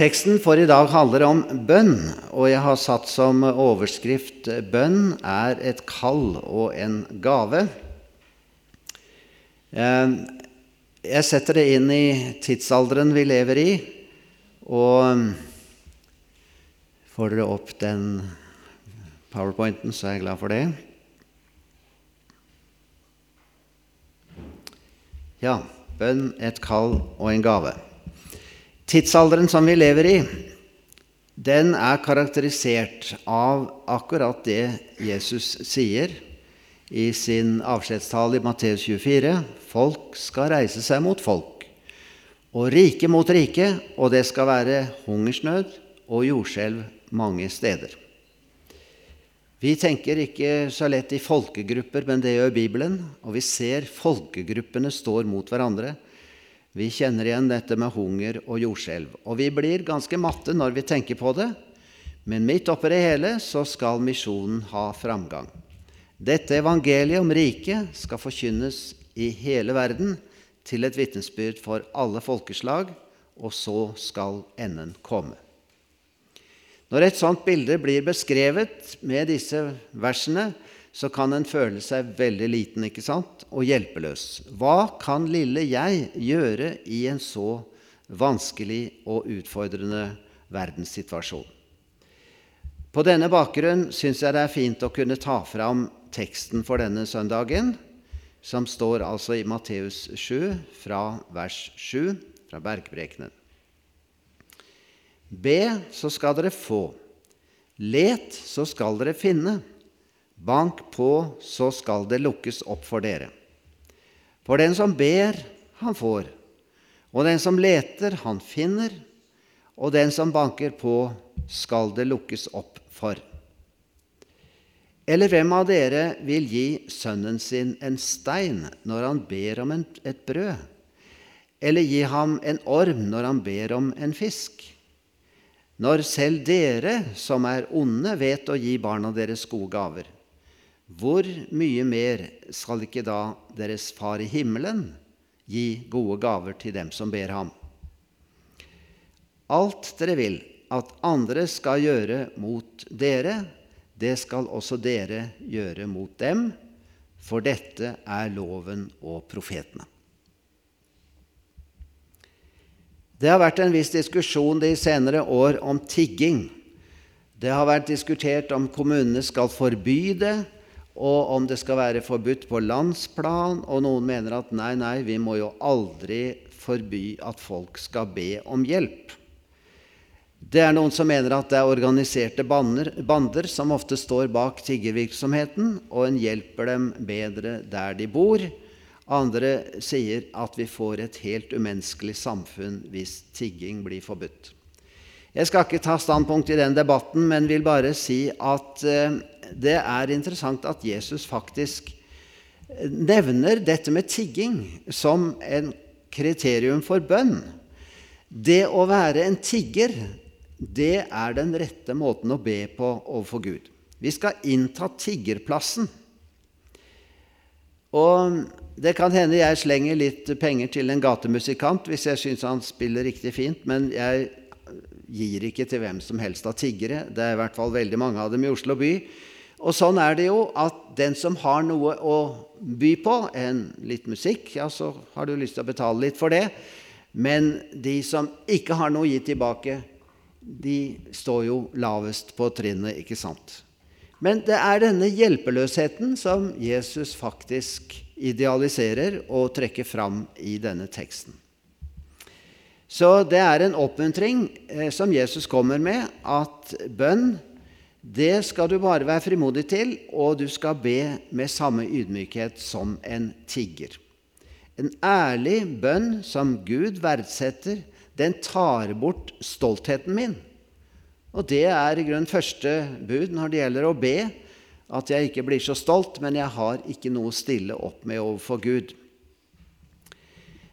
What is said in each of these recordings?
Bibelteksten for i dag handler om bønn, og jeg har satt som overskrift 'Bønn er et kall og en gave'. Eh, jeg setter det inn i tidsalderen vi lever i, og får dere opp den powerpointen, så er jeg glad for det. Ja, bønn, et kall og en gave. Tidsalderen som vi lever i, den er karakterisert av akkurat det Jesus sier i sin avskjedstale i Matteus 24. Folk skal reise seg mot folk, og rike mot rike, og det skal være hungersnød og jordskjelv mange steder. Vi tenker ikke så lett i folkegrupper, men det gjør Bibelen, og vi ser folkegruppene står mot hverandre. Vi kjenner igjen dette med hunger og jordskjelv. Og vi blir ganske matte når vi tenker på det, men midt oppi det hele så skal misjonen ha framgang. Dette evangeliet om riket skal forkynnes i hele verden til et vitnesbyrd for alle folkeslag, og så skal enden komme. Når et sånt bilde blir beskrevet med disse versene, så kan en føle seg veldig liten ikke sant? og hjelpeløs. Hva kan lille jeg gjøre i en så vanskelig og utfordrende verdenssituasjon? På denne bakgrunn syns jeg det er fint å kunne ta fram teksten for denne søndagen, som står altså i Matteus 7, fra vers 7, fra Bergprekenen. Be, så skal dere få. Let, så skal dere finne. Bank på, så skal det lukkes opp for dere. For den som ber, han får. Og den som leter, han finner. Og den som banker på, skal det lukkes opp for. Eller hvem av dere vil gi sønnen sin en stein når han ber om et brød? Eller gi ham en orm når han ber om en fisk? Når selv dere som er onde, vet å gi barna deres gode gaver, hvor mye mer skal ikke da deres Far i himmelen gi gode gaver til dem som ber ham? Alt dere vil at andre skal gjøre mot dere, det skal også dere gjøre mot dem, for dette er loven og profetene. Det har vært en viss diskusjon de senere år om tigging. Det har vært diskutert om kommunene skal forby det, og om det skal være forbudt på landsplan. Og noen mener at nei, nei, vi må jo aldri forby at folk skal be om hjelp. Det er noen som mener at det er organiserte bander, bander som ofte står bak tiggervirksomheten, og en hjelper dem bedre der de bor. Andre sier at vi får et helt umenneskelig samfunn hvis tigging blir forbudt. Jeg skal ikke ta standpunkt i den debatten, men vil bare si at eh, det er interessant at Jesus faktisk nevner dette med tigging som en kriterium for bønn. Det å være en tigger, det er den rette måten å be på overfor Gud. Vi skal innta tiggerplassen. Og det kan hende jeg slenger litt penger til en gatemusikant hvis jeg syns han spiller riktig fint, men jeg gir ikke til hvem som helst av tiggere. Det er i hvert fall veldig mange av dem i Oslo by. Og sånn er det jo at den som har noe å by på, en litt musikk, ja, så har du lyst til å betale litt for det. Men de som ikke har noe å gi tilbake, de står jo lavest på trinnet, ikke sant? Men det er denne hjelpeløsheten som Jesus faktisk idealiserer og trekker fram i denne teksten. Så det er en oppmuntring eh, som Jesus kommer med, at bønn det skal du bare være frimodig til, og du skal be med samme ydmykhet som en tigger. En ærlig bønn som Gud verdsetter, den tar bort stoltheten min. Og det er i grunnen første bud når det gjelder å be, at jeg ikke blir så stolt, men jeg har ikke noe å stille opp med overfor Gud.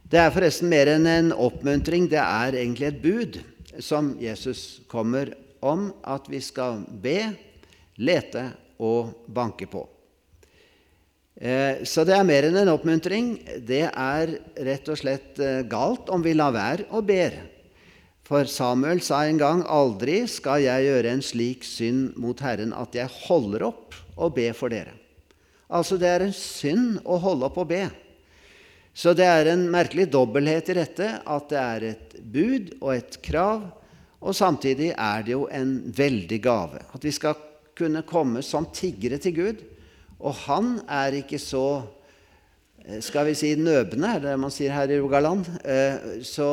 Det er forresten mer enn en oppmuntring, det er egentlig et bud som Jesus kommer om at vi skal be, lete og banke på. Eh, så det er mer enn en oppmuntring. Det er rett og slett eh, galt om vi lar være å ber. For Samuel sa en gang, 'Aldri skal jeg gjøre en slik synd mot Herren at jeg holder opp å be for dere'. Altså, det er en synd å holde opp å be. Så det er en merkelig dobbelthet i dette, at det er et bud og et krav, og samtidig er det jo en veldig gave. At vi skal kunne komme som tiggere til Gud. Og han er ikke så eh, skal vi si nøbende, er det man sier her i Rogaland, eh, så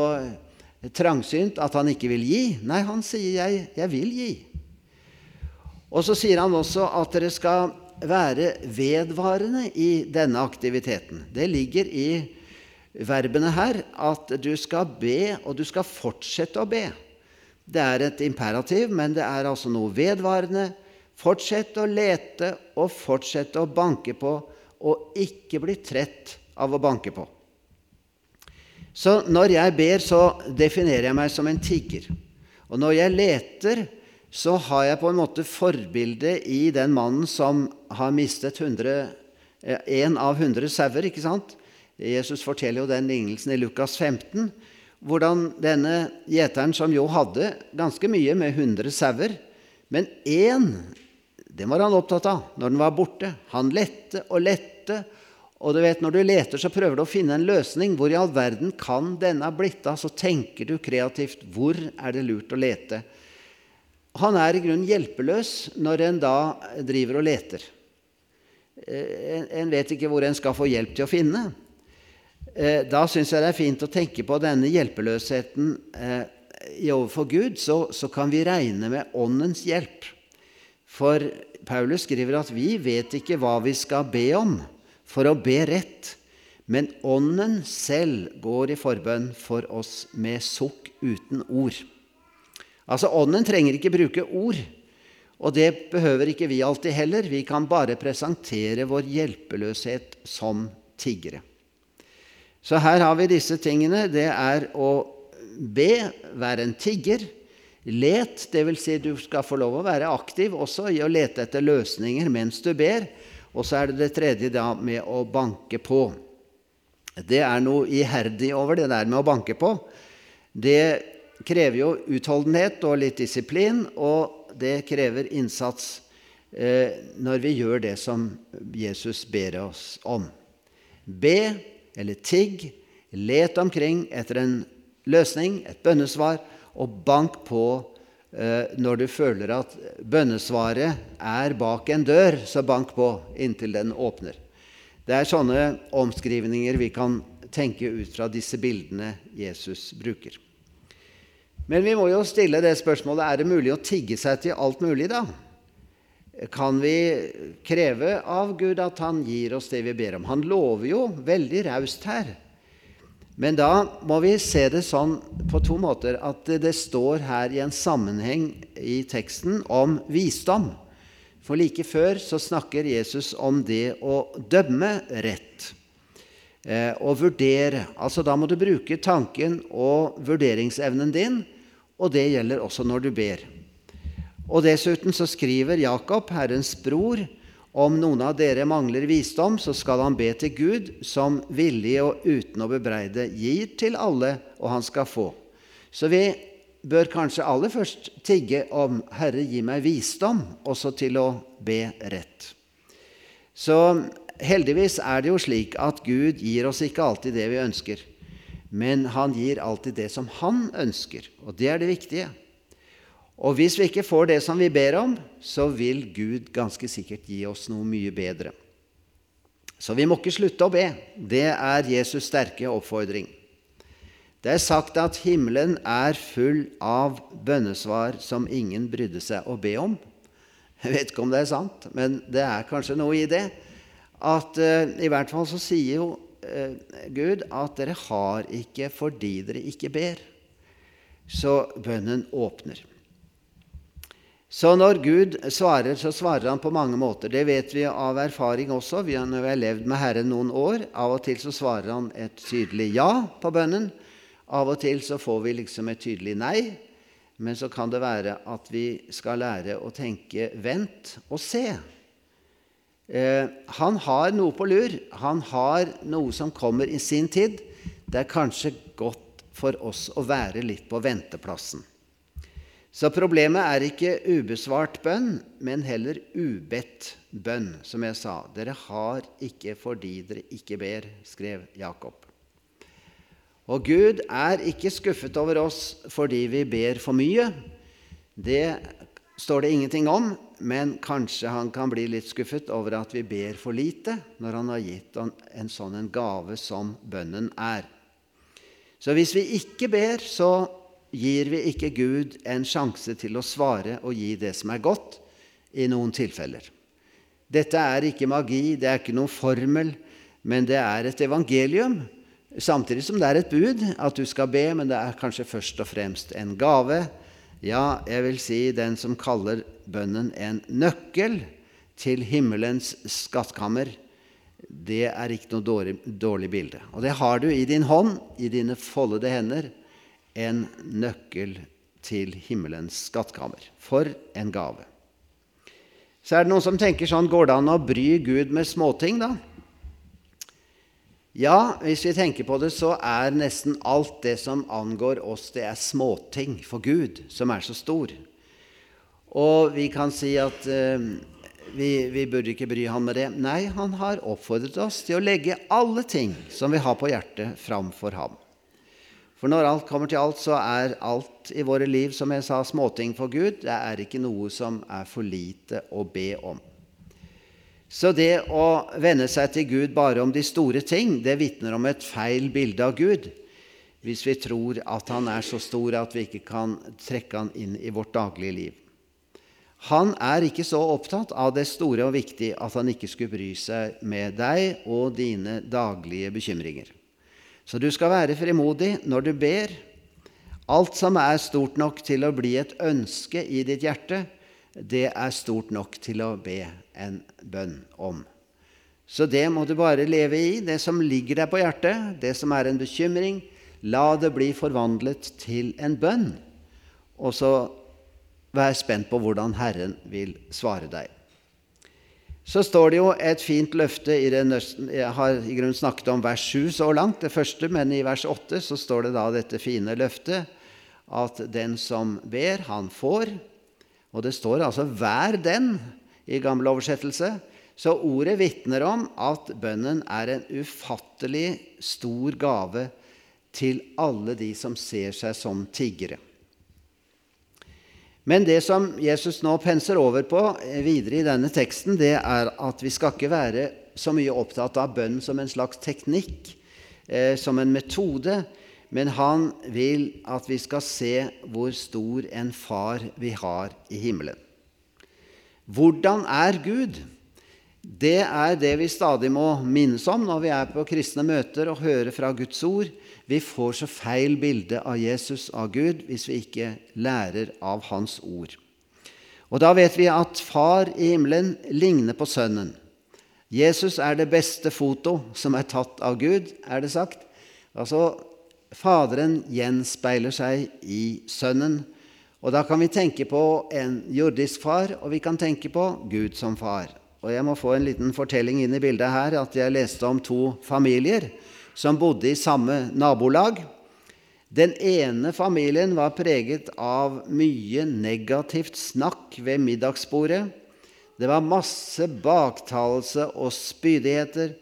trangsynt at han ikke vil gi. Nei, han sier jeg, 'jeg vil gi'. Og så sier han også at dere skal være vedvarende i denne aktiviteten. Det ligger i verbene her at du skal be, og du skal fortsette å be. Det er et imperativ, men det er altså noe vedvarende. Fortsett å lete og fortsett å banke på, og ikke bli trett av å banke på. Så når jeg ber, så definerer jeg meg som en tigger. Og når jeg leter, så har jeg på en måte forbildet i den mannen som har mistet 100, eh, en av 100 sauer. ikke sant? Jesus forteller jo den lignelsen i Lukas 15. Hvordan denne gjeteren, som jo hadde ganske mye med 100 sauer, men én, den var han opptatt av når den var borte. Han lette og lette og du vet, Når du leter, så prøver du å finne en løsning. Hvor i all verden kan denne ha blitt av? Så tenker du kreativt. Hvor er det lurt å lete? Han er i grunnen hjelpeløs når en da driver og leter. Eh, en vet ikke hvor en skal få hjelp til å finne. Eh, da syns jeg det er fint å tenke på denne hjelpeløsheten eh, overfor Gud. Så, så kan vi regne med Åndens hjelp. For Paulus skriver at vi vet ikke hva vi skal be om for å be rett, men Ånden selv går i forbønn for oss med sukk uten ord. Altså, Ånden trenger ikke bruke ord, og det behøver ikke vi alltid heller. Vi kan bare presentere vår hjelpeløshet som tiggere. Så her har vi disse tingene. Det er å be, være en tigger. Let, dvs. Si du skal få lov å være aktiv også i å lete etter løsninger mens du ber. Og så er det det tredje da med å banke på. Det er noe iherdig over det der med å banke på. Det krever jo utholdenhet og litt disiplin, og det krever innsats eh, når vi gjør det som Jesus ber oss om. Be eller tigg, let omkring etter en løsning, et bønnesvar, og bank på Eh, når du føler at bønnesvaret er bak en dør, så bank på inntil den åpner. Det er sånne omskrivninger vi kan tenke ut fra disse bildene Jesus bruker. Men vi må jo stille det spørsmålet er det mulig å tigge seg til alt mulig, da? Kan vi kreve av Gud at Han gir oss det vi ber om? Han lover jo veldig raust her. Men da må vi se det sånn på to måter at det står her i en sammenheng i teksten om visdom. For like før så snakker Jesus om det å dømme rett. Eh, og vurdere. Altså Da må du bruke tanken og vurderingsevnen din, og det gjelder også når du ber. Og Dessuten så skriver Jakob, Herrens bror, om noen av dere mangler visdom, så skal han be til Gud, som villig og uten å bebreide gir til alle, og han skal få. Så vi bør kanskje aller først tigge om 'Herre, gi meg visdom', også til å be rett. Så heldigvis er det jo slik at Gud gir oss ikke alltid det vi ønsker, men han gir alltid det som han ønsker, og det er det viktige. Og hvis vi ikke får det som vi ber om, så vil Gud ganske sikkert gi oss noe mye bedre. Så vi må ikke slutte å be. Det er Jesus' sterke oppfordring. Det er sagt at himmelen er full av bønnesvar som ingen brydde seg å be om. Jeg vet ikke om det er sant, men det er kanskje noe i det. At uh, I hvert fall så sier jo uh, Gud at dere har ikke fordi dere ikke ber. Så bønnen åpner. Så når Gud svarer, så svarer han på mange måter. Det vet vi av erfaring også. Vi har, når vi har levd med Herren noen år, av og til så svarer han et tydelig ja på bønnen. Av og til så får vi liksom et tydelig nei. Men så kan det være at vi skal lære å tenke 'vent og se'. Eh, han har noe på lur. Han har noe som kommer i sin tid. Det er kanskje godt for oss å være litt på venteplassen. Så problemet er ikke ubesvart bønn, men heller ubedt bønn, som jeg sa. Dere har ikke fordi dere ikke ber, skrev Jakob. Og Gud er ikke skuffet over oss fordi vi ber for mye. Det står det ingenting om, men kanskje han kan bli litt skuffet over at vi ber for lite når han har gitt en sånn gave som bønnen er. Så hvis vi ikke ber, så gir vi ikke Gud en sjanse til å svare og gi det som er godt, i noen tilfeller. Dette er ikke magi, det er ikke noen formel, men det er et evangelium. Samtidig som det er et bud at du skal be, men det er kanskje først og fremst en gave. Ja, jeg vil si den som kaller bønnen en nøkkel til himmelens skattkammer det er ikke noe dårlig, dårlig, bilde. Og det har du i din hånd, i dine foldede hender, en nøkkel til himmelens skattkammer. For en gave. Så er det noen som tenker sånn Går det an å bry Gud med småting, da? Ja, hvis vi tenker på det, så er nesten alt det som angår oss, det er småting for Gud, som er så stor. Og vi kan si at eh, vi, vi, burde ikke bry han med det. Nei, han har oppfordret oss til å legge alle ting som vi har på hjertet, framfor ham. For når alt kommer til alt, så er alt i våre liv, som jeg sa, småting for Gud. Det er ikke noe som er for lite å be om. Så det å venne seg til Gud bare om de store ting, det vitner om et feil bilde av Gud. Hvis vi tror at han er så stor at vi ikke kan trekke han inn i vårt daglige liv. Han er ikke så opptatt av det store og viktige at han ikke skulle bry seg med deg og dine daglige bekymringer. Så du skal være frimodig når du ber. Alt som er stort nok til å bli et ønske i ditt hjerte, det er stort nok til å be en bønn om. Så det må du bare leve i, det som ligger deg på hjertet, det som er en bekymring. La det bli forvandlet til en bønn. Og så Vær spent på hvordan Herren vil svare deg. Så står det jo et fint løfte i det Jeg har i grunnen snakket om vers 7 så langt, det første, men i vers 8 så står det da dette fine løftet at den som ber, han får. Og det står altså 'vær den' i gammel oversettelse. Så ordet vitner om at bønnen er en ufattelig stor gave til alle de som ser seg som tiggere. Men det som Jesus nå penser over på eh, videre i denne teksten, det er at vi skal ikke være så mye opptatt av bønn som en slags teknikk, eh, som en metode, men han vil at vi skal se hvor stor en far vi har i himmelen. Hvordan er Gud? Det er det vi stadig må minnes om når vi er på kristne møter og hører fra Guds ord. Vi får så feil bilde av Jesus, av Gud, hvis vi ikke lærer av Hans ord. Og da vet vi at Far i himmelen ligner på Sønnen. Jesus er det beste foto som er tatt av Gud, er det sagt. Altså, Faderen gjenspeiler seg i Sønnen. Og da kan vi tenke på en jordisk far, og vi kan tenke på Gud som far. Og jeg må få en liten fortelling inn i bildet her, at jeg leste om to familier som bodde i samme nabolag. Den ene familien var preget av mye negativt snakk ved middagsbordet. Det var masse baktalelse og spydigheter.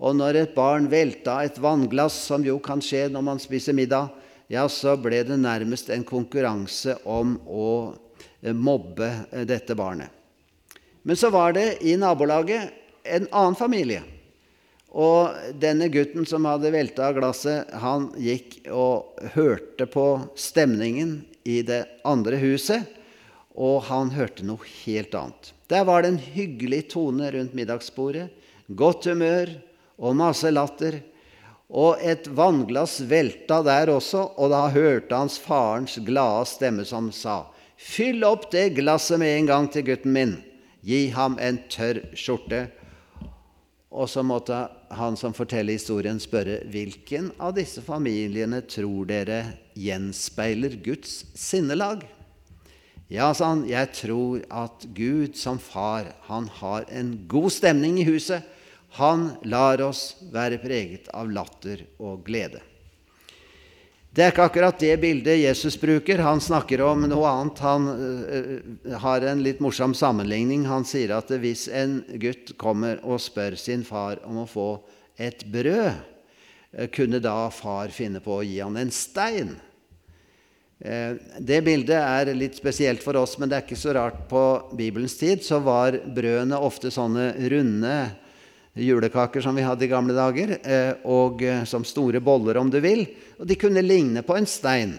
Og når et barn velta et vannglass, som jo kan skje når man spiser middag, ja, så ble det nærmest en konkurranse om å mobbe eh, dette barnet. Men så var det i nabolaget en annen familie og denne gutten som hadde velta glasset, han gikk og hørte på stemningen i det andre huset, og han hørte noe helt annet. Der var det en hyggelig tone rundt middagsbordet, godt humør og masse latter. Og et vannglass velta der også, og da hørte hans farens glade stemme som sa:" Fyll opp det glasset med en gang til gutten min. Gi ham en tørr skjorte og så måtte han som forteller historien, spørre hvilken av disse familiene tror dere gjenspeiler Guds sinnelag? Ja, sa han, jeg tror at Gud som far, han har en god stemning i huset. Han lar oss være preget av latter og glede. Det er ikke akkurat det bildet Jesus bruker. Han snakker om noe annet. Han uh, har en litt morsom sammenligning. Han sier at hvis en gutt kommer og spør sin far om å få et brød, uh, kunne da far finne på å gi han en stein? Det bildet er litt spesielt for oss, men det er ikke så rart. På Bibelens tid så var brødene ofte sånne runde julekaker som vi hadde i gamle dager, eh, og eh, som store boller, om du vil. Og de kunne ligne på en stein.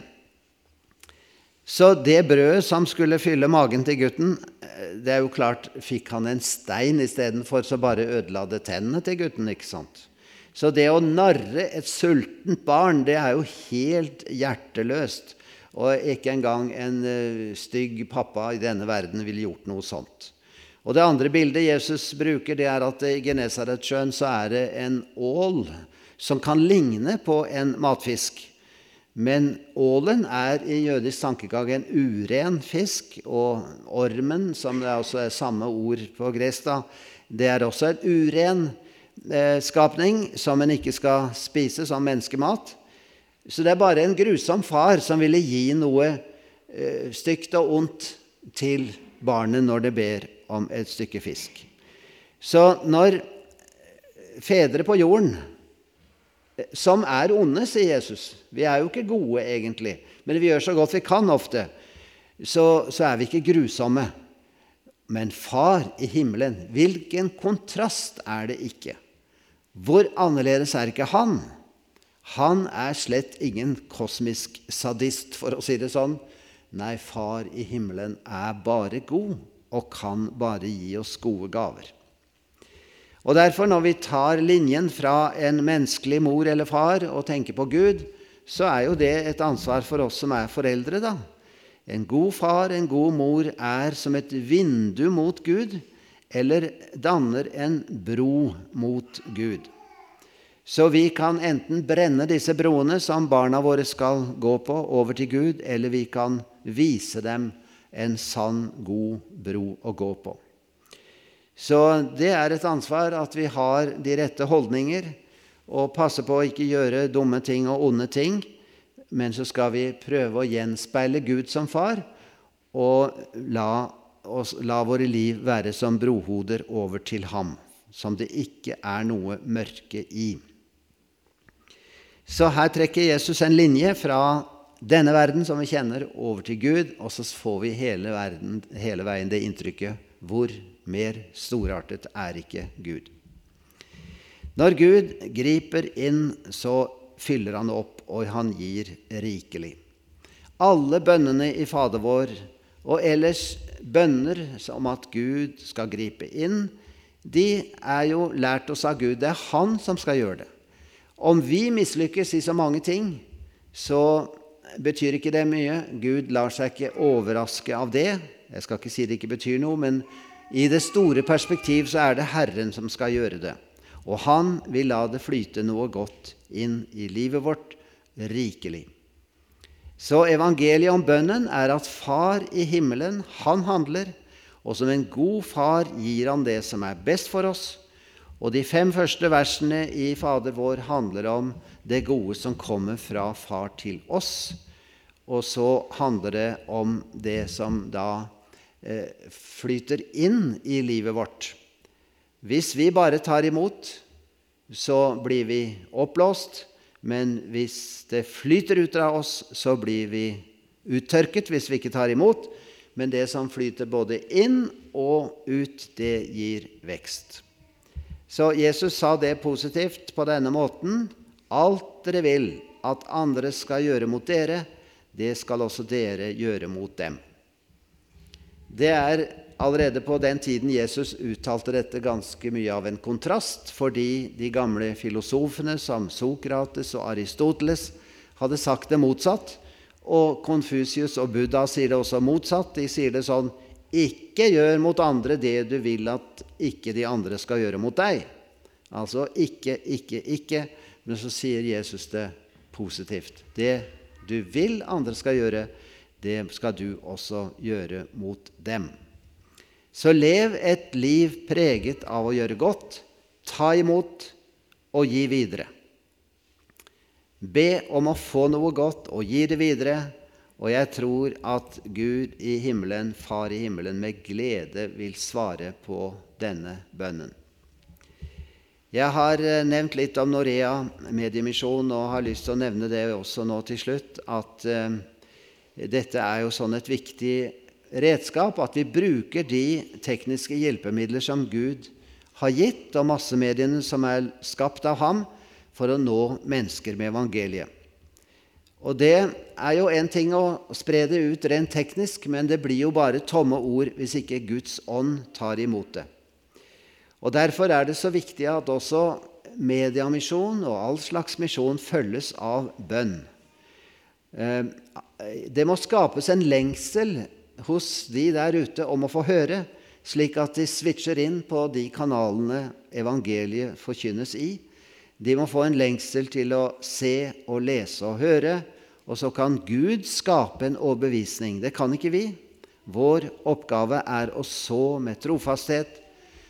Så det brødet som skulle fylle magen til gutten, eh, det er jo klart fikk han en stein istedenfor, så bare ødela det tennene til gutten. ikke sant? Så det å narre et sultent barn, det er jo helt hjerteløst. Og ikke engang en stygg pappa i denne verden ville gjort noe sånt. Og Det andre bildet Jesus bruker, det er at i Genesaretsjøen så er det en ål som kan ligne på en matfisk. Men ålen er i jødisk tankegang en uren fisk, og ormen, som det også er samme ord på gresk, det er også en uren eh, skapning som en ikke skal spise som menneskemat. Så det er bare en grusom far som ville gi noe eh, stygt og ondt til barnet når det ber om et stykke fisk. Så når fedre på jorden, som er onde, sier Jesus Vi er jo ikke gode, egentlig, men vi gjør så godt vi kan ofte. Så, så er vi ikke grusomme. Men Far i himmelen, hvilken kontrast er det ikke? Hvor annerledes er ikke han? Han er slett ingen kosmisk sadist, for å si det sånn. Nei, Far i himmelen er bare god og kan bare gi oss gode gaver. Og Derfor, når vi tar linjen fra en menneskelig mor eller far og tenker på Gud, så er jo det et ansvar for oss som er foreldre, da. En god far, en god mor, er som et vindu mot Gud, eller danner en bro mot Gud. Så vi kan enten brenne disse broene som barna våre skal gå på, over til Gud, eller vi kan vise dem en sann, god bro å gå på. Så det er et ansvar at vi har de rette holdninger og passer på å ikke gjøre dumme ting og onde ting. Men så skal vi prøve å gjenspeile Gud som far og la, oss, la våre liv være som brohoder over til ham, som det ikke er noe mørke i. Så her trekker Jesus en linje fra denne verden som vi kjenner, over til Gud, og så får vi hele, verden, hele veien det inntrykket hvor mer storartet er ikke Gud. Når Gud griper inn, så fyller han opp, og han gir rikelig. Alle bønnene i Fader vår og ellers bønner om at Gud skal gripe inn, de er jo lært oss av Gud. Det er Han som skal gjøre det. Om vi mislykkes i så mange ting, så betyr ikke det mye. Gud lar seg ikke overraske av det. Jeg skal ikke si det ikke betyr noe, men i det store perspektiv så er det Herren som skal gjøre det. Og han vil la det flyte noe godt inn i livet vårt rikelig. Så evangeliet om bønnen er at Far i himmelen, han handler, og som en god far gir han det som er best for oss. Og de fem første versene i Fader vår handler om det gode som kommer fra Far til oss. Og så handler det om det som da eh, flyter inn i livet vårt. Hvis vi bare tar imot, så blir vi oppblåst. Men hvis det flyter ut av oss, så blir vi uttørket hvis vi ikke tar imot. Men det som flyter både inn og ut, det gir vekst. Så Jesus sa det positivt på denne måten. Alt dere vil at andre skal gjøre mot dere, det skal også dere gjøre mot dem. Det er allerede på den tiden Jesus uttalte dette, ganske mye av en kontrast, fordi de gamle filosofene som Sokrates og Aristoteles hadde sagt det motsatt. Og Konfusius og Buddha sier det også motsatt. De sier det sånn Ikke gjør mot andre det du vil at ikke de andre skal gjøre mot deg. Altså ikke, ikke, ikke. Men så sier Jesus det positivt. Det du vil andre skal gjøre, det skal du også gjøre mot dem. Så lev et liv preget av å gjøre godt, ta imot og gi videre. Be om å få noe godt og gi det videre. Og jeg tror at Gud i himmelen, Far i himmelen, med glede vil svare på denne bønnen. Jeg har eh, nevnt litt om Norea Mediemisjon og har lyst til å nevne det også nå til slutt, at uh, dette er jo sånn et viktig redskap at vi bruker de tekniske hjelpemidler som Gud har gitt, og massemediene som er skapt av ham, for å nå mennesker med evangeliet. Og det er jo en ting å spre det ut rent teknisk, men det blir jo bare tomme ord hvis ikke Guds ånd tar imot det. Og Derfor er det så viktig at også mediamisjon og all slags misjon følges av bønn. Eh, det må skapes en lengsel hos de der ute om å få høre, slik at de switcher inn på de kanalene evangeliet forkynnes i. De må få en lengsel til å se og lese og høre, og så kan Gud skape en overbevisning. Det kan ikke vi. Vår oppgave er å så med trofasthet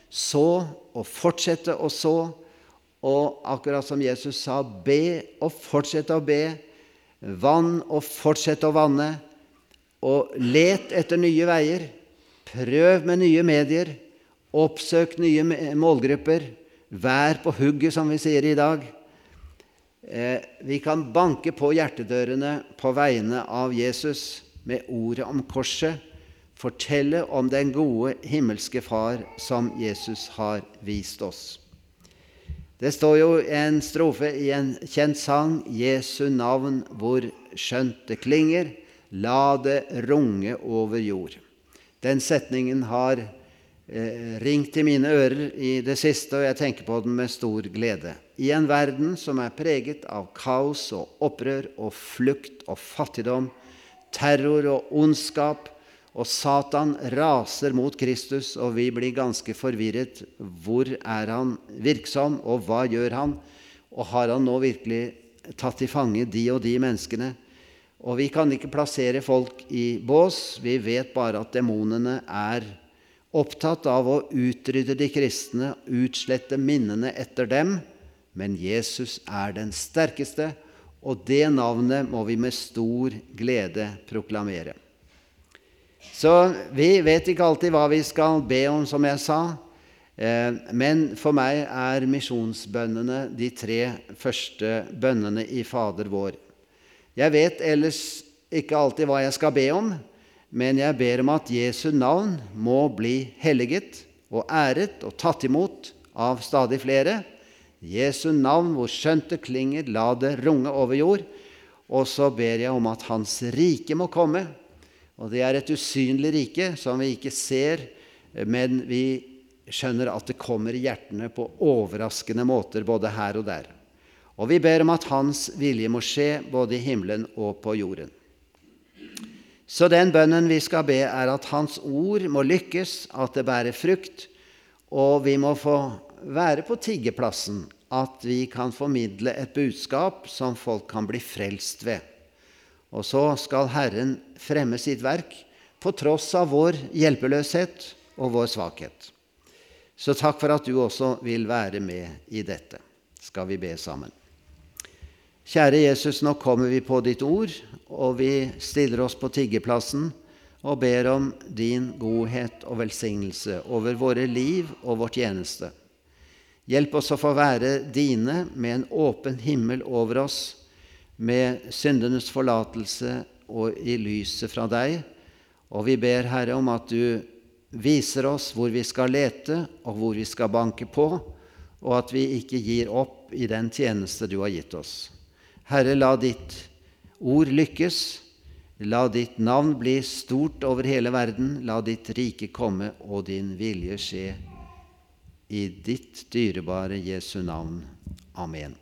så og fortsette å så. Og akkurat som Jesus sa, be og fortsette å be. Vann og fortsette å vanne. Og let etter nye veier. Prøv med nye medier. Oppsøk nye målgrupper. Vær på hugget, som vi sier i dag. Eh, vi kan banke på hjertedørene på vegne av Jesus med ordet om korset fortelle om den gode himmelske Far som Jesus har vist oss. Det står jo en strofe i en kjent sang, Jesu navn hvor skjønt det klinger, la det runge over jord. Den setningen har eh, ringt i mine ører i det siste, og jeg tenker på den med stor glede. I en verden som er preget av kaos og opprør og flukt og fattigdom, terror og ondskap, og Satan raser mot Kristus, og vi blir ganske forvirret. Hvor er han virksom, og hva gjør han? Og har han nå virkelig tatt til fange de og de menneskene? Og vi kan ikke plassere folk i bås. Vi vet bare at demonene er opptatt av å utrydde de kristne, utslette minnene etter dem. Men Jesus er den sterkeste, og det navnet må vi med stor glede proklamere. Så vi vet ikke alltid hva vi skal be om, som jeg sa. Eh, men for meg er misjonsbønnene de tre første bønnene i Fader vår. Jeg vet ellers ikke alltid hva jeg skal be om, men jeg ber om at Jesu navn må bli helliget og æret og tatt imot av stadig flere. Jesu navn, hvor skjønt det klinger, la det runge over jord. Og så ber jeg om at Hans rike må komme, og det er et usynlig rike som vi ikke ser, men vi skjønner at det kommer i hjertene på overraskende måter både her og der. Og vi ber om at Hans vilje må skje både i himmelen og på jorden. Så den bønnen vi skal be, er at Hans ord må lykkes, at det bærer frukt, og vi må få være på tiggeplassen, at vi kan formidle et budskap som folk kan bli frelst ved. Og så skal Herren fremme sitt verk på tross av vår hjelpeløshet og vår svakhet. Så takk for at du også vil være med i dette. Skal vi be sammen. Kjære Jesus, nå kommer vi på ditt ord, og vi stiller oss på tiggeplassen og ber om din godhet og velsignelse over våre liv og vårt tjeneste. Hjelp oss å få være dine med en åpen himmel over oss med syndenes forlatelse og i lyset fra deg. Og vi ber, Herre, om at du viser oss hvor vi skal lete, og hvor vi skal banke på, og at vi ikke gir opp i den tjeneste du har gitt oss. Herre, la ditt ord lykkes. La ditt navn bli stort over hele verden. La ditt rike komme og din vilje skje. I ditt dyrebare Jesu navn. Amen.